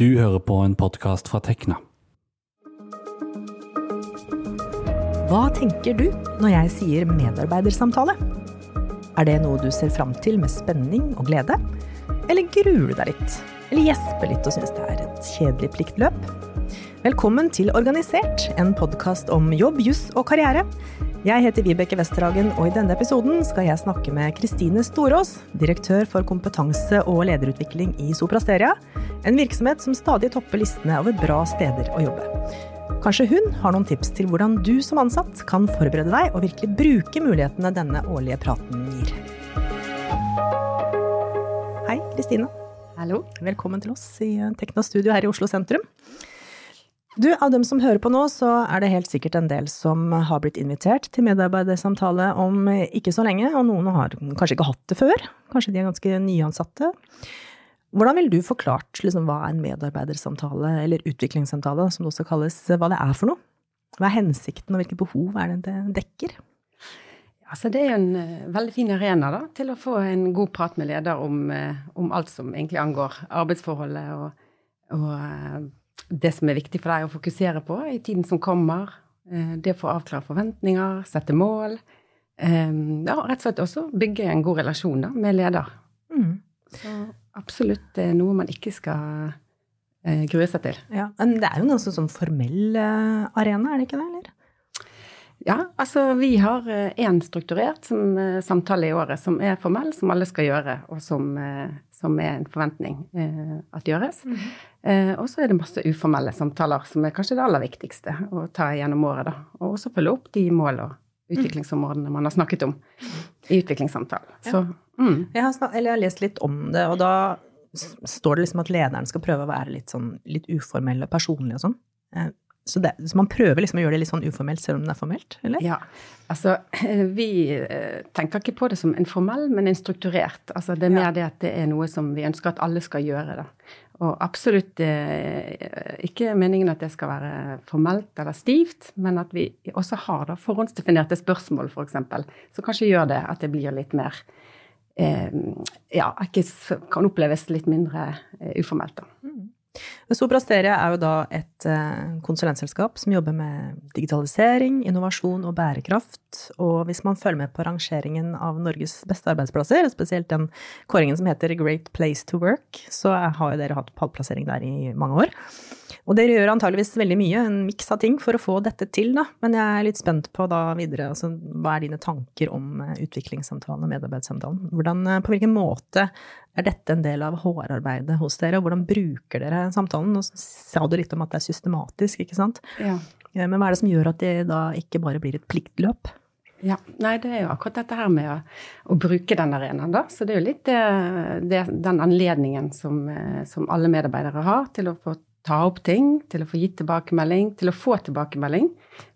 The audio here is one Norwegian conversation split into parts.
Du hører på en podkast fra Tekna. Hva tenker du når jeg sier medarbeidersamtale? Er det noe du ser fram til med spenning og glede? Eller gruer du deg litt? Eller gjesper litt og syns det er et kjedelig pliktløp? Velkommen til Organisert, en podkast om jobb, juss og karriere. Jeg heter Vibeke Westerhagen, og i denne episoden skal jeg snakke med Kristine Storås, direktør for kompetanse og lederutvikling i Soprasteria, en virksomhet som stadig topper listene over bra steder å jobbe. Kanskje hun har noen tips til hvordan du som ansatt kan forberede deg og virkelig bruke mulighetene denne årlige praten gir. Hei, Kristine. Hallo. Velkommen til oss i Tekna Studio her i Oslo sentrum. Du, av dem som hører på nå, så er det helt sikkert en del som har blitt invitert til medarbeidersamtale om ikke så lenge, og noen har kanskje ikke hatt det før. Kanskje de er ganske nyansatte. Hvordan ville du forklart liksom, hva en medarbeidersamtale, eller utviklingssamtale som det også kalles, hva det er for noe? Hva er hensikten, og hvilke behov er det det dekker? Altså, det er jo en uh, veldig fin arena da, til å få en god prat med leder om, uh, om alt som egentlig angår arbeidsforholdet og, og uh, det som er viktig for deg å fokusere på i tiden som kommer. Det det å få avklare forventninger, sette mål. Eh, ja, rett og slett også bygge en god relasjon da, med leder. Mm. Så absolutt noe man ikke skal eh, grue seg til. Ja, Men det er jo en ganske sånn formell arena, er det ikke det, eller? Ja, altså vi har én strukturert som, samtale i året som er formell, som alle skal gjøre, og som, som er en forventning eh, at gjøres. Mm. Eh, og så er det masse uformelle samtaler, som er kanskje det aller viktigste å ta gjennom året. da. Og også følge opp de mål og utviklingsområdene man har snakket om i utviklingssamtalen. Så, mm. jeg, har snakket, jeg har lest litt om det, og da står det liksom at lederen skal prøve å være litt sånn litt uformell og personlig og sånn. Så, det, så, man prøver liksom å gjøre det litt sånn uformelt selv om det er formelt, eller? Ja. Altså, vi eh, tenker ikke på det som en formell, men en strukturert. Altså, det er mer det at det er noe som vi ønsker at alle skal gjøre. Da. Og absolutt eh, ikke meningen at det skal være formelt eller stivt, men at vi også har da forhåndsdefinerte spørsmål, f.eks., som kanskje gjør det at det blir litt mer eh, Ja, ikke, kan oppleves litt mindre eh, uformelt, da. Mm. Soprasteria er jo da et eh, konsulentselskap som jobber med digitalisering, innovasjon og bærekraft. Og hvis man følger med på rangeringen av Norges beste arbeidsplasser, spesielt den kåringen som heter Great Place to Work, så har jo dere hatt pallplassering der i mange år. Og dere gjør antageligvis veldig mye, en miks av ting, for å få dette til, da. Men jeg er litt spent på da videre, altså hva er dine tanker om eh, utviklingssamtalen og medarbeidssamtalen? Hvordan, eh, på hvilken måte er dette en del av HR-arbeidet hos dere, og hvordan bruker dere samtalen? Nå sa du litt om at det er systematisk, ikke sant? Ja. Eh, men hva er det som gjør at det da ikke bare blir et pliktløp? Ja, nei, det er jo akkurat dette her med å, å bruke den arenaen, da. Så det er jo litt det, det, den anledningen som, som alle medarbeidere har til å få ta opp ting, til å få gitt tilbakemelding, til å få tilbakemelding.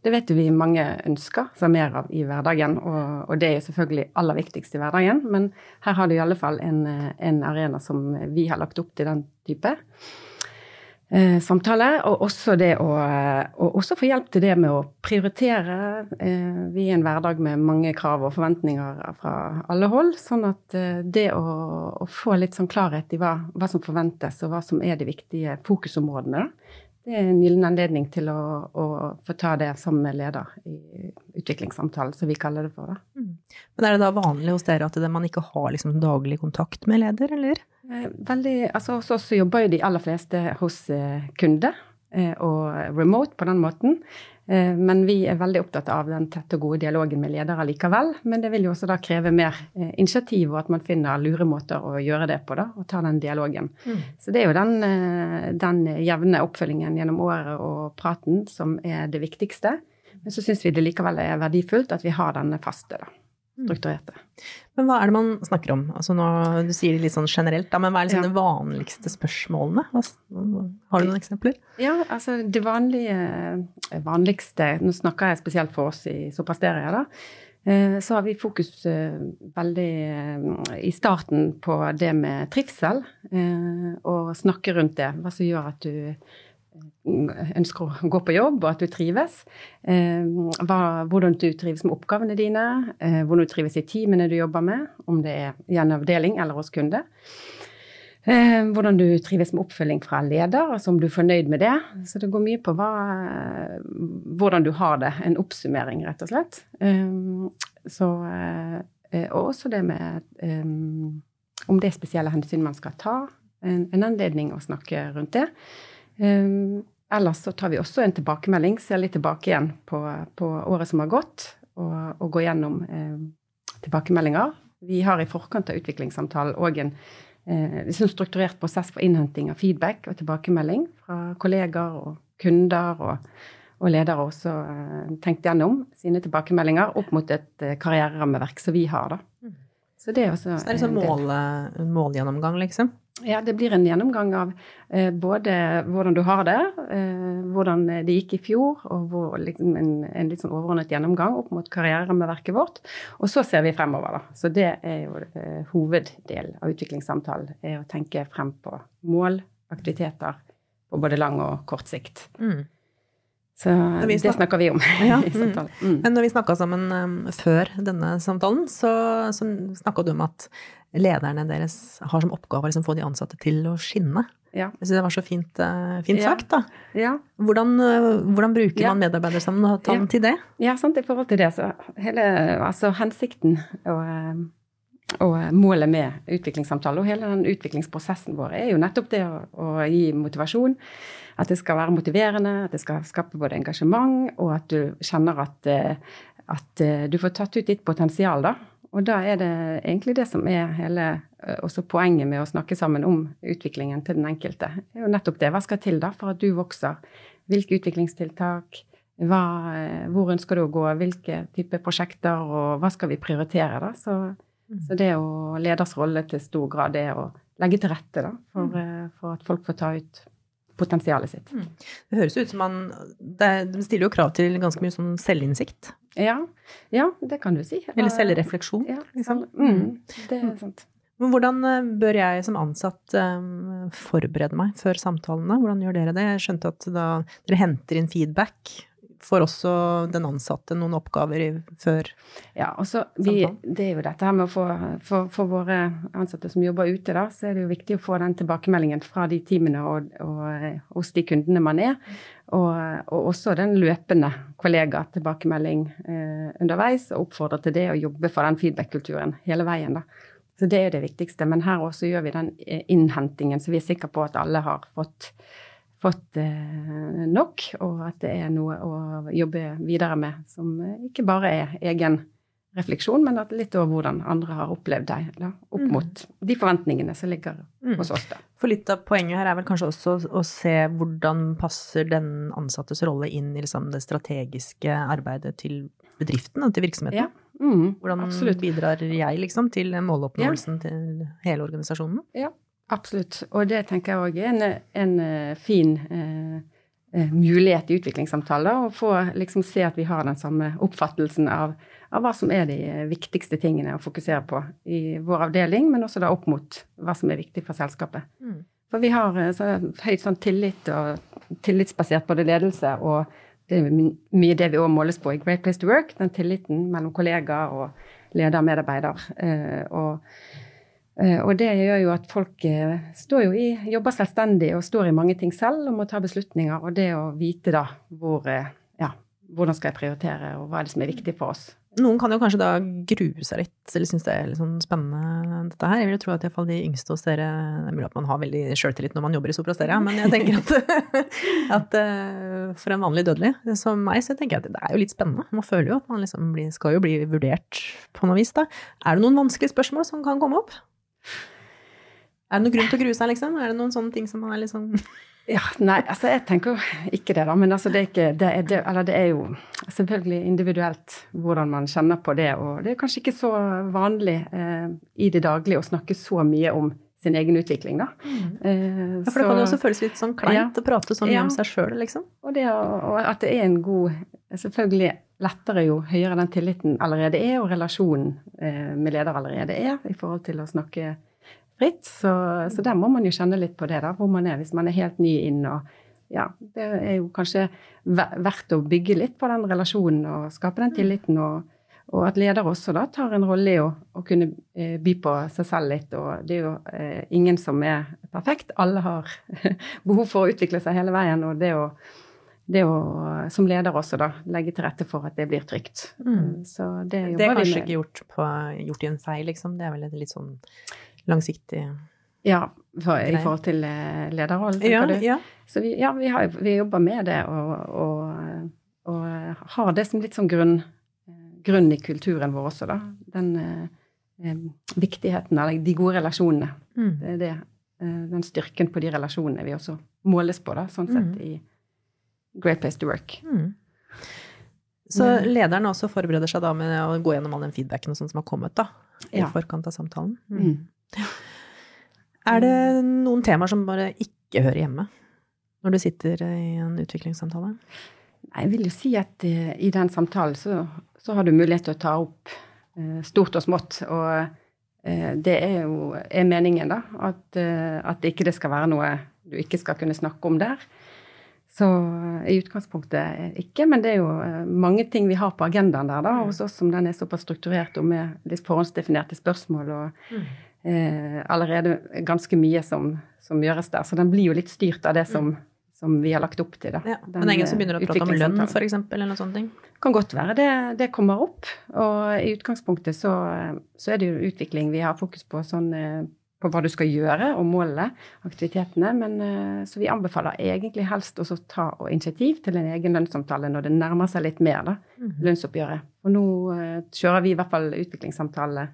Det vet vi mange ønsker seg mer av i hverdagen, og, og, det er selvfølgelig aller viktigst i hverdagen. Men her har du i alle fall en, en arena som vi har lagt opp til den type eh, samtale. Og også det å og også få hjelp til det med å prioritere. Eh, vi er en hverdag med mange krav og forventninger fra alle hold. Sånn at eh, det å, å, få litt sånn klarhet i hva, hva, som forventes, og hva som er de viktige fokusområdene, det er en gyllen anledning til å, å, få ta det sammen med leder i utviklingssamtalen, som vi kaller det for. Mm. Men er det da vanlig hos dere at man ikke har liksom daglig kontakt med leder, eller? Eh, veldig, altså Hos oss jobber jo de aller fleste hos kunder, kunde eh, og remote på den måten. Men vi er veldig opptatt av den tette og gode dialogen med ledere likevel. Men det vil jo også da kreve mer initiativ, og at man finner lure måter å gjøre det på. da, Og ta den dialogen. Mm. Så det er jo den, den, jevne oppfølgingen gjennom året og praten som er det viktigste. Men så syns vi det likevel er verdifullt at vi har denne faste. da. Mm. strukturerte. Men hva er det man snakker om? Altså nå, du sier det litt sånn generelt, da, men hva er liksom ja. de vanligste spørsmålene? Har du noen eksempler? Ja, altså det vanlige, vanligste Nå snakker jeg spesielt for oss i Soprasteria, da. Eh, så har vi fokus eh, veldig eh, i starten på det med trivsel, og snakke rundt det. Hva som gjør at du ønsker å gå på jobb, og at du trives. Eh, hvordan du trives med oppgavene dine, eh, hvordan du trives i teamene du jobber med, om det er en avdeling eller hos kunde. Eh, hvordan du trives med oppfølging fra leder, altså om du er fornøyd med det. Så det går mye på hva, hvordan du har det. En oppsummering, rett og slett. Så, og også det med om det er spesielle hensyn man skal ta. En, en anledning å snakke rundt det. Ellers så tar vi også en tilbakemelding, ser litt tilbake igjen på, på året som har gått, og, og går gjennom tilbakemeldinger. Vi har i forkant av utviklingssamtalen òg en eh, liksom strukturert prosess for innhenting av feedback og tilbakemelding fra kollegaer og kunder og, og ledere også eh, tenkt gjennom sine tilbakemeldinger opp mot et eh, karriererammeverk som vi har. da. Mm. Så det er, også, så det er liksom mål, målgjennomgang, liksom? Ja, det blir en gjennomgang av eh, både hvordan du har det, eh, hvordan det gikk i fjor, og hvor, liksom, en, en, litt sånn overordnet gjennomgang opp mot karriererammeverket vårt. Og så ser vi fremover, da. Så det er jo eh, hoveddel av utviklingssamtalen. Er å tenke frem på mål, aktiviteter på både lang og kort sikt. Mm. Så det snakka vi om ja, i samtalen. Mm. Men når vi snakka sammen um, før denne samtalen, så, så snakka du om at lederne deres har som oppgave å liksom få de ansatte til å skinne. Ja. Jeg syns det var så fint, uh, fint ja. sagt, da. Ja. Hvordan, uh, hvordan, bruker man medarbeidersamtalen ja. til det? Ja, sant, i forhold til det. Så hele altså hensikten og, uh, og målet med utviklingssamtale og hele den utviklingsprosessen vår er jo nettopp det å, å gi motivasjon at det skal være motiverende, at det skal skape både engasjement, og at du kjenner at, eh, at eh, du får tatt ut ditt potensial, da. Og da er det egentlig det som er hele eh, også poenget med å snakke sammen om utviklingen til den enkelte. Det er jo nettopp det. Hva skal til da for at du vokser? Hvilke utviklingstiltak? Hva, hvor ønsker du å gå? Hvilke type prosjekter? Og hva skal vi prioritere, da? Så. Så det å leders rolle til stor grad er å legge til rette da, for, mm. for at folk får ta ut potensialet sitt. Mm. Det høres ut som man Det stiller jo krav til ganske mye sånn selvinnsikt. Ja, ja det kan du si. Eller selvrefleksjon. Ja, liksom. mm, det er sant. Men hvordan eh, bør jeg som ansatt um, forberede meg før samtalene? Hvordan gjør dere det? Jeg skjønte at da dere henter inn feedback får også den ansatte noen oppgaver i, før Ja, og så Det er jo dette her med å få for, for, våre ansatte som jobber ute, da, så er det jo viktig å få den tilbakemeldingen fra de teamene og, og hos de kundene man er. Og, og også den løpende kollega-tilbakemelding eh, underveis, og oppfordre til det å jobbe for den feedback-kulturen hele veien. da. Så det er det viktigste. Men her også gjør vi den eh, innhentingen, så vi er sikre på at alle har fått fått eh, nok, og at det er noe å jobbe videre med som ikke bare er egen refleksjon, men at litt over hvordan andre har opplevd deg, da, opp mm. mot de forventningene som ligger mm. hos oss. da. For litt av poenget her er vel kanskje også å se hvordan passer den ansattes rolle inn i liksom det strategiske arbeidet til bedriften og til virksomheten. Ja. Mm, hvordan absolutt. bidrar jeg liksom til måloppnåelsen ja. til hele organisasjonen? Ja, Absolutt. Og det tenker jeg òg er en, en, eh, fin eh, eh, mulighet i utviklingssamtaler. Å få liksom se at vi har den samme oppfattelsen av, av, hva som er de viktigste tingene å fokusere på i vår avdeling, men også da opp mot hva som er viktig for selskapet. Mm. For vi har eh, så høyt sånn tillit og tillitsbasert både ledelse og det er mye det vi òg måles på i Great Place to Work, den tilliten mellom kollegaer og leder og medarbeider. Eh, og og det gjør jo at folk eh, jo i, jobber selvstendig og står i mange ting selv og må ta beslutninger. Og det å vite da hvor, eh, ja, hvordan skal jeg prioritere, og hva er det som er viktig for oss. Noen kan jo kanskje da grue seg litt, eller synes det er litt sånn spennende dette her. Jeg vil jo tro at iallfall de yngste hos dere Det er mulig at man har veldig sjøltillit når man jobber i Soprasteria, men jeg tenker at, at, for en vanlig dødelig som meg, så tenker jeg at det er jo litt spennende. Man føler jo at man liksom skal jo bli vurdert på noe vis, da. Er det noen vanskelige spørsmål som kan komme opp? Er det noen grunn til å grue seg, liksom? Er det noen sånne ting som man er liksom ja, Nei, altså jeg tenker jo ikke det, da. Men altså det er ikke det er, det, Eller det er jo selvfølgelig individuelt hvordan man kjenner på det. Og det er kanskje ikke så vanlig eh, i det daglige å snakke så mye om sin egen utvikling, da. Mm. Eh, ja, for det kan jo også føles litt sånn kleint ja, å prate sånn ja. om seg sjøl, liksom. Og, det, og at det er en god Selvfølgelig lettere jo høyere den tilliten allerede er, og relasjonen eh, med leder allerede er, i forhold til å snakke fritt. Så, så, der må man jo kjenne litt på det, da, hvor man er hvis man er helt ny inn. og ja, Det er jo kanskje verdt å bygge litt på den relasjonen og skape den tilliten. og Og at leder også da tar en rolle i å, å kunne eh, by på seg selv litt. Og det er jo eh, ingen som er perfekt. Alle har behov for å utvikle seg hele veien. Og det å, det å som leder også da legge til rette for at det blir trygt. Mm. Så det, Det er kanskje ikke gjort, på, gjort i en feil, liksom. Det er vel et litt sånn langsiktig Ja, for, i forhold til lederrollen, tenker Ja, du? ja. Så vi, ja, vi, har, vi jobber med det og, og, og har det som litt sånn grunn, grunn i kulturen vår også, da. Den eh, eh, viktigheten av de gode relasjonene. Mm. Det er det, eh, den styrken på de relasjonene vi også måles på, da, sånn sett, Mm. i Great Place to Work. Mm. Så Men- lederen også forbereder seg da med å gå gjennom all den feedbacken og sånt som har kommet da, i Ja. forkant av samtalen. Mm. Mm. Er det noen temaer som bare ikke hører hjemme når du sitter i en utviklingssamtale? Jeg vil jo si at eh, i den samtalen så, så har du mulighet til å ta opp eh, stort og smått. Og eh, det er jo er meningen, da. At, at ikke det skal være noe du ikke skal kunne snakke om der. Så eh, i utgangspunktet eh, ikke, men det er jo eh, mange ting vi har på agendaen der, da, hos oss som den er såpass strukturert og med litt forhåndsdefinerte spørsmål og eh, allerede ganske mye som, som gjøres der. Så den blir jo litt styrt av det som, som vi har lagt opp til, da. Ja. Den, Men ingen som begynner å prate om lønn, f.eks. eller noe sånt? Kan godt være det, det kommer opp. Og i utgangspunktet så, så er det jo utvikling vi har fokus på, sånn, på hva du skal gjøre, og målene, aktivitetene. Men, eh, så vi anbefaler egentlig helst å ta initiativ til en egen lønnssamtale når det nærmer seg litt mer, da, Mhm. lønnsoppgjøret. Og nå eh, kjører vi i hvert fall utviklingssamtale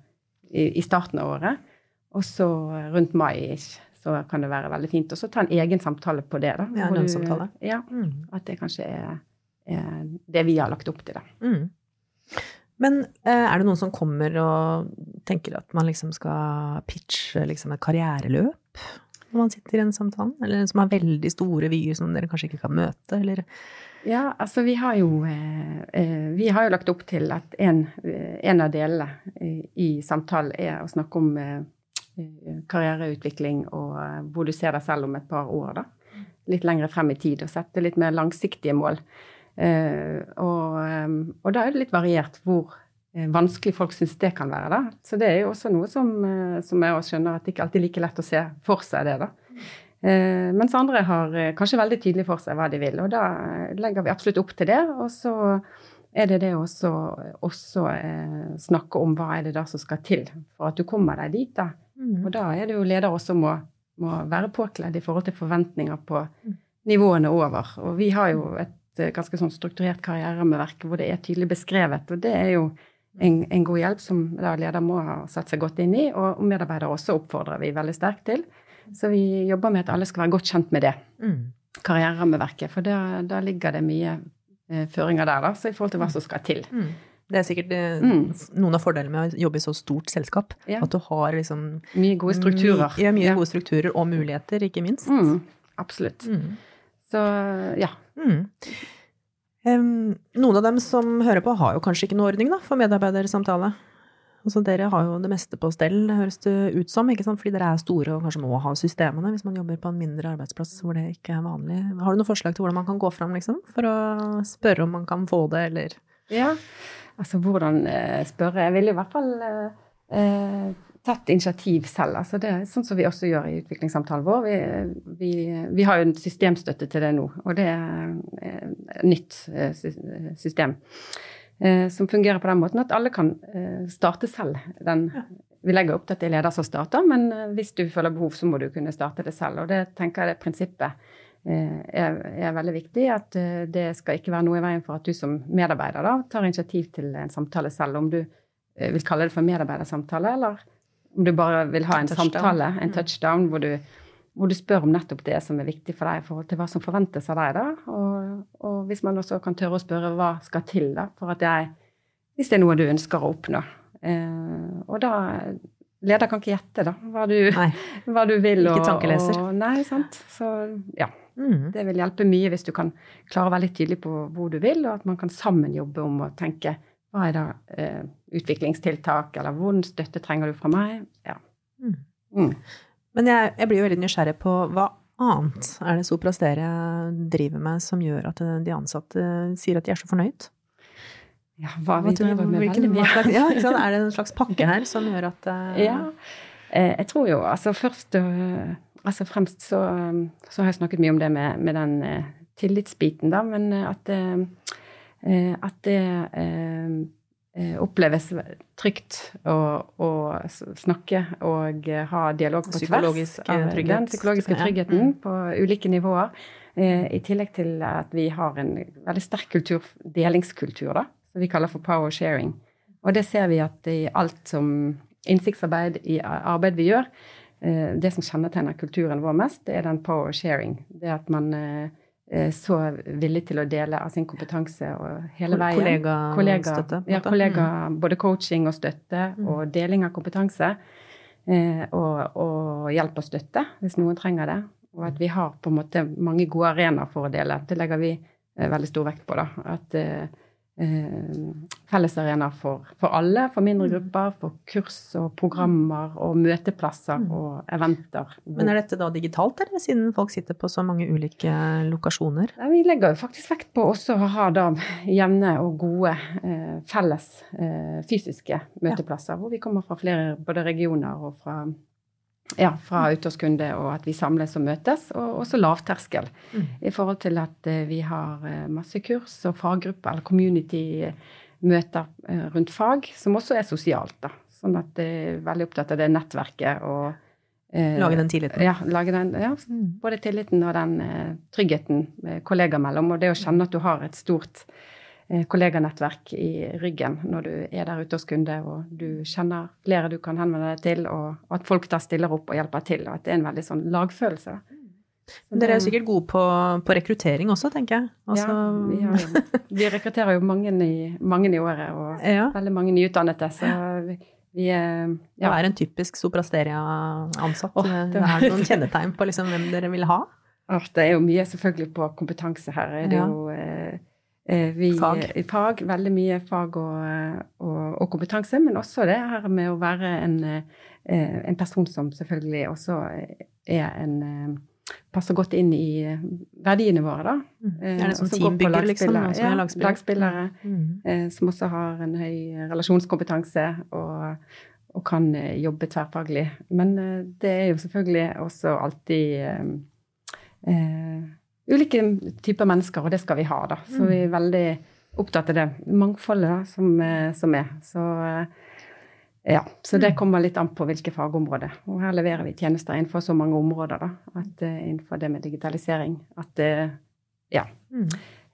i, i starten av året. Og så rundt mai så kan det være veldig fint å ta en egen samtale på det. da. Ja, en Hvor du- lønnssamtale. Ja, Mm. at det kanskje er, er det vi har lagt opp til, da. Mm. Men eh, er det noen som kommer og tenker at man liksom skal pitche liksom et karriereløp når man sitter i en samtale? Eller som har veldig store vyer som dere kanskje ikke kan møte, eller Ja, altså vi har jo, eh, eh, vi har jo lagt opp til at en, en av delene eh, i samtalen er å snakke om karriereutvikling og hvor du ser deg selv om et par år. da. Litt lengre frem i tid og sette litt mer langsiktige mål. Og, og da er det litt variert hvor vanskelig folk syns det kan være. da. Så det er jo også noe som, eh, som jeg også skjønner at det ikke alltid er like lett å se for seg det. da. Eh, mens andre har eh, kanskje veldig tydelig for seg hva de vil, og da eh, legger vi absolutt opp til det. Og så er det det å også, også eh, snakke om hva er det da som skal til for at du kommer deg dit. da. Mm. Og da er det jo leder også må, må være påkledd i forhold til forventninger på nivåene over. Og vi har jo et eh, ganske sånn strukturert karriererammeverk hvor det er tydelig beskrevet, og det er jo en, en god hjelp som da leder må ha satt seg godt inn i, og medarbeidere også oppfordrer vi veldig sterkt til. Så vi jobber med at alle skal være godt kjent med det Mm. karriererammeverket, for da, da ligger det mye eh, føringer der, da, så i forhold til hva som skal til. Mm. Det er sikkert eh, Mm. noen av fordelene med å jobbe i så stort selskap. Ja. At du har liksom Mye gode strukturer. Mye, ja, mye Ja. gode strukturer og muligheter, ikke minst. Mm, absolutt. Mm. Så ja. Mm. Noen av dem som hører på, har jo kanskje ikke noe ordning da, for medarbeidersamtale. Altså, dere har jo det meste på stell, høres det ut som, ikke sant? fordi dere er store og kanskje må ha systemene hvis man jobber på en mindre arbeidsplass hvor det ikke er vanlig. Har du noen forslag til hvordan man kan gå fram, liksom? For å spørre om man kan få det, eller ja. Altså hvordan eh, spørre Jeg ville i hvert fall eh, eh, tatt initiativ selv. Altså det er sånn som vi også gjør i utviklingssamtalen vår. Vi, vi, vi har jo en systemstøtte til det nå, og det er et nytt eh, system. eh, Som fungerer på den måten at alle kan eh, starte selv. Den, vi legger opp til at det er leder som starter, men eh, hvis du føler behov, så må du kunne starte det selv. Og det tenker jeg det prinsippet eh, er, er veldig viktig. At eh, det skal ikke være noe i veien for at du som medarbeider da, tar initiativ til en samtale selv. Om du eh, vil kalle det for medarbeidersamtale, eller om du bare vil ha en Touchdown. samtale, en touchdown, hvor du, hvor du spør om nettopp det som er viktig for deg i forhold til hva som forventes av deg. da, Og, og hvis man også kan tørre å spørre hva skal til da, for at jeg Hvis det er noe du ønsker å oppnå. Eh, og da Leder kan ikke gjette da, hva du, hva du vil. Ikke og- tankeleser. Og, nei, sant. Så ja. Mm. Det vil hjelpe mye hvis du kan klare å være litt tydelig på hvor du vil, og at man kan sammen jobbe om å tenke hva er da eh, utviklingstiltak, eller hvordan støtte trenger du fra meg? Ja. Mm. Mm. Men jeg, jeg blir jo veldig nysgjerrig på hva annet er det Sopra Steria driver med som gjør at de ansatte sier at de er så fornøyd? Ja, hva Hva vi du- driver med veldig mye. Ja? Er det en slags pakke her som gjør at uh... Ja. Eh, Jeg tror jo altså først og altså fremst så, så har jeg snakket mye om det med, med den eh, tillitsbiten, da, men eh, at, eh, eh, at det eh, eh, oppleves trygt å, å snakke og eh, ha dialog på tvers. Av eh, trygghet. Den psykologiske tryggheten Mm. på ulike nivåer. Eh, I tillegg til at vi har en veldig sterk kultur, delingskultur, da, som vi kaller for power sharing. Og det ser vi at i alt som innsiktsarbeid, i arbeid vi gjør, eh, det som kjennetegner kulturen vår mest, det er den power sharing. Det at man eh, så villig til å dele av sin kompetanse og hele veien. Kollegastøtte, Kollega, støtte, ja, kollega, både coaching og støtte, Mm. og deling av kompetanse. Eh, og, og hjelp og støtte, hvis noen trenger det. Og at vi har på en måte mange gode arenaer for å dele. Det legger vi eh, veldig stor vekt på. da, At eh, eh, fellesarenaer for, for alle, for mindre Mm. grupper, for kurs og programmer og møteplasser Mm. og eventer. Men er dette da digitalt, eller siden folk sitter på så mange ulike lokasjoner? Ja, vi legger jo faktisk vekt på også å ha da jevne og gode eh, felles eh, fysiske møteplasser, hvor vi kommer fra flere både regioner og fra, ja, fra utårskunde, og at vi samles og møtes. Og også lavterskel Mm. i forhold til at eh, vi har eh, masse kurs og faggrupper eller community-møter eh, rundt fag, som også er sosialt. da. Sånn at jeg er veldig opptatt av det nettverket og eh, Lage den tilliten? Ja, den, ja, Mm. både tilliten og den eh, tryggheten kollegaer mellom. Og det å kjenne at du har et stort kolleganettverk i ryggen når du er der ute hos kunde, og du kjenner flere du kan henvende deg til, og, at folk da stiller opp og hjelper til. Og at det er en veldig sånn lagfølelse. Men dere er jo sikkert gode på, på rekruttering også, tenker jeg. Altså, ja, vi, har, jo- vi rekrutterer jo mange i, mange i året, og ja. veldig mange nyutdannede. Så vi, eh, Hva ja. er en typisk Soprasteria-ansatt? Oh, det er det noen kjennetegn på liksom, hvem dere vil ha? Det er jo mye selvfølgelig på kompetanse her. Er det Ja. jo eh, eh, vi, Fag. i fag. Veldig mye fag og, eh, og, og kompetanse, men også det her med å være en, eh, en person som selvfølgelig også er en eh, Passer godt inn i eh, verdiene våre, da. Eh, Er det som teambygger, liksom? Noen som Ja, er lagspillere. Mm. eh, som også har en høy relasjonskompetanse og, og kan eh, jobbe tverrfaglig. Men eh, det er jo selvfølgelig også alltid eh, eh, ulike typer mennesker, og det skal vi ha, da. Så vi er veldig opptatt av det mangfoldet da, som, eh, som er. Så eh, ja, så det kommer litt an på hvilke fagområder. Og her leverer vi tjenester innenfor så mange områder, da. At eh, innenfor det med digitalisering. At ja. Mm.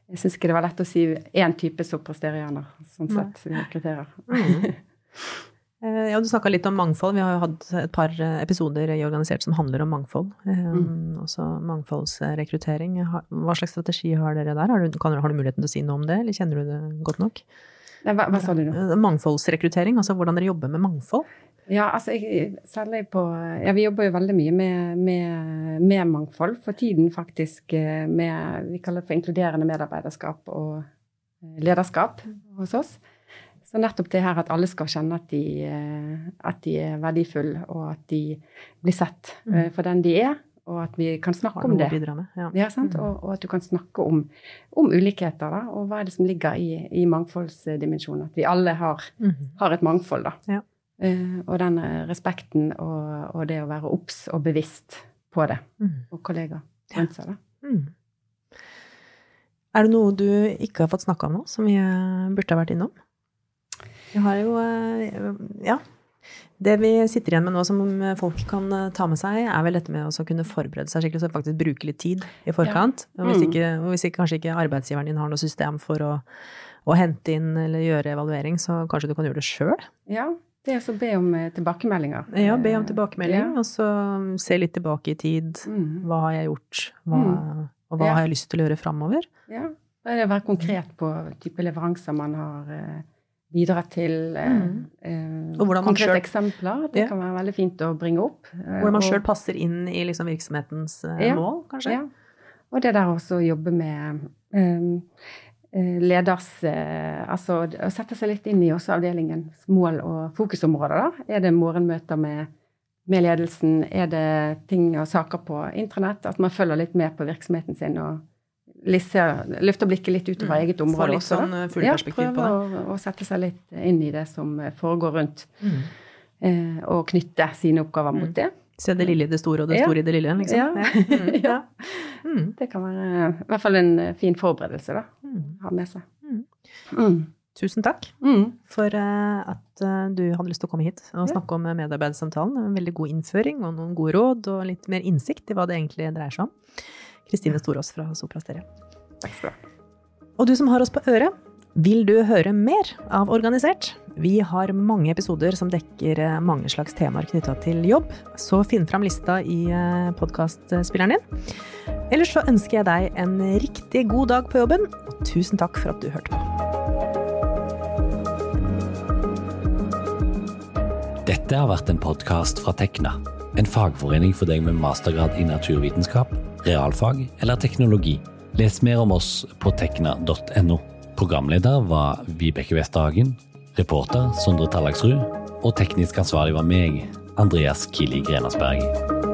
Jeg syns ikke det var lett å si én type soprasterianer, sånn sett, som vi rekrutterer. Eh, Ja, du snakka litt om mangfold. Vi har jo hatt et par eh, episoder i Organisert som handler om mangfold. Eh, Mm. Også mangfoldsrekruttering. Hva slags strategi har dere der? Har du, kan, har du muligheten til å si noe om det, eller kjenner du det godt nok? Hva, hva sa du nå? Mangfoldsrekruttering, altså hvordan dere jobber med mangfold. Ja, altså, jeg, særlig på Ja, vi jobber jo veldig mye med, med, med mangfold. For tiden faktisk med Vi kaller det for inkluderende medarbeiderskap og lederskap hos oss. Så nettopp det her at alle skal kjenne at de, eh, at de er verdifulle, og at de blir sett mm. for den de er, og at vi kan snakke om det. med. Ja. Ja, sant? Mm. Og, og at du kan snakke om, om ulikheter, da, og hva er det som ligger i, i mangfoldsdimensjonen. At vi alle har, mm. har et mangfold, da. Ja. Uh, og den eh, respekten og, og det å være obs og bevisst på det, Mhm. og kollegaer rundt seg, da. Mm. Er det noe du ikke har fått snakka om nå, som vi eh, burde ha vært innom? Vi har jo eh, Ja. Det vi sitter igjen med nå som folk kan eh, ta med seg, er vel dette med å kunne forberede seg skikkelig, så faktisk bruke litt tid i forkant. Hvis, Mm. ikke, hvis ikke, kanskje ikke arbeidsgiveren din har noe system for å, å hente inn eller gjøre evaluering, så kanskje du kan gjøre det sjøl? Ja, det er å be om eh, tilbakemeldinger. Ja, be om Eh, tilbakemelding, ja. og så se litt tilbake i tid. Mm. Hva har jeg gjort, hva, og hva Ja. har jeg lyst til å gjøre framover? Ja. Da er det å være konkret på type leveranser man har bidratt til. Eh, Mm. eh, konkrete eksempler. Det Ja. kan være veldig fint å bringe opp. eh, Hvordan man sjøl passer inn i liksom virksomhetens eh, Ja. mål, kanskje? Ja. Og det der også å jobbe med eh, leders Altså å sette seg litt inn i også avdelingens mål og fokusområder. da. Er det morgenmøter med, med ledelsen? Er det ting og saker på intranett? At man følger litt med på virksomheten sin og Lisse, løfter blikket litt utover Mm. eget område litt også. sånn, eh, på ja, prøve å, å sette seg litt inn i det som eh, foregår rundt, Mm. eh, og knytte sine oppgaver mot det. Se det lille i det store, og det Ja. store i det lille, liksom. Ja. Mm. Ja. Mm. Det kan være i hvert fall en eh, fin forberedelse da, Mm. å ha med seg. Mm. Mm. Tusen takk Mm. for eh, at eh, du hadde lyst til å komme hit og snakke om eh, medarbeidersamtalen. En veldig god innføring og noen gode råd og litt mer innsikt i hva det egentlig dreier seg om. Kristine Storås fra Sopra Steria. Takk skal du ha. Og du som har oss på øret, vil du høre mer av Organisert? Vi har mange episoder som dekker eh, mange slags temaer knytta til jobb, så finn fram lista i podkastspilleren din. Ellers så ønsker jeg deg en riktig god dag på jobben, og tusen takk for at du hørte på. Dette har vært en podkast fra Tekna, en fagforening for deg med mastergrad i naturvitenskap, realfag eller teknologi. Les mer om oss på tekna.no. Programleder var Vibeke Westerhagen, reporter Sondre Tallagsrud, og teknisk ansvarlig var meg, Andreas Kili Grenasberg.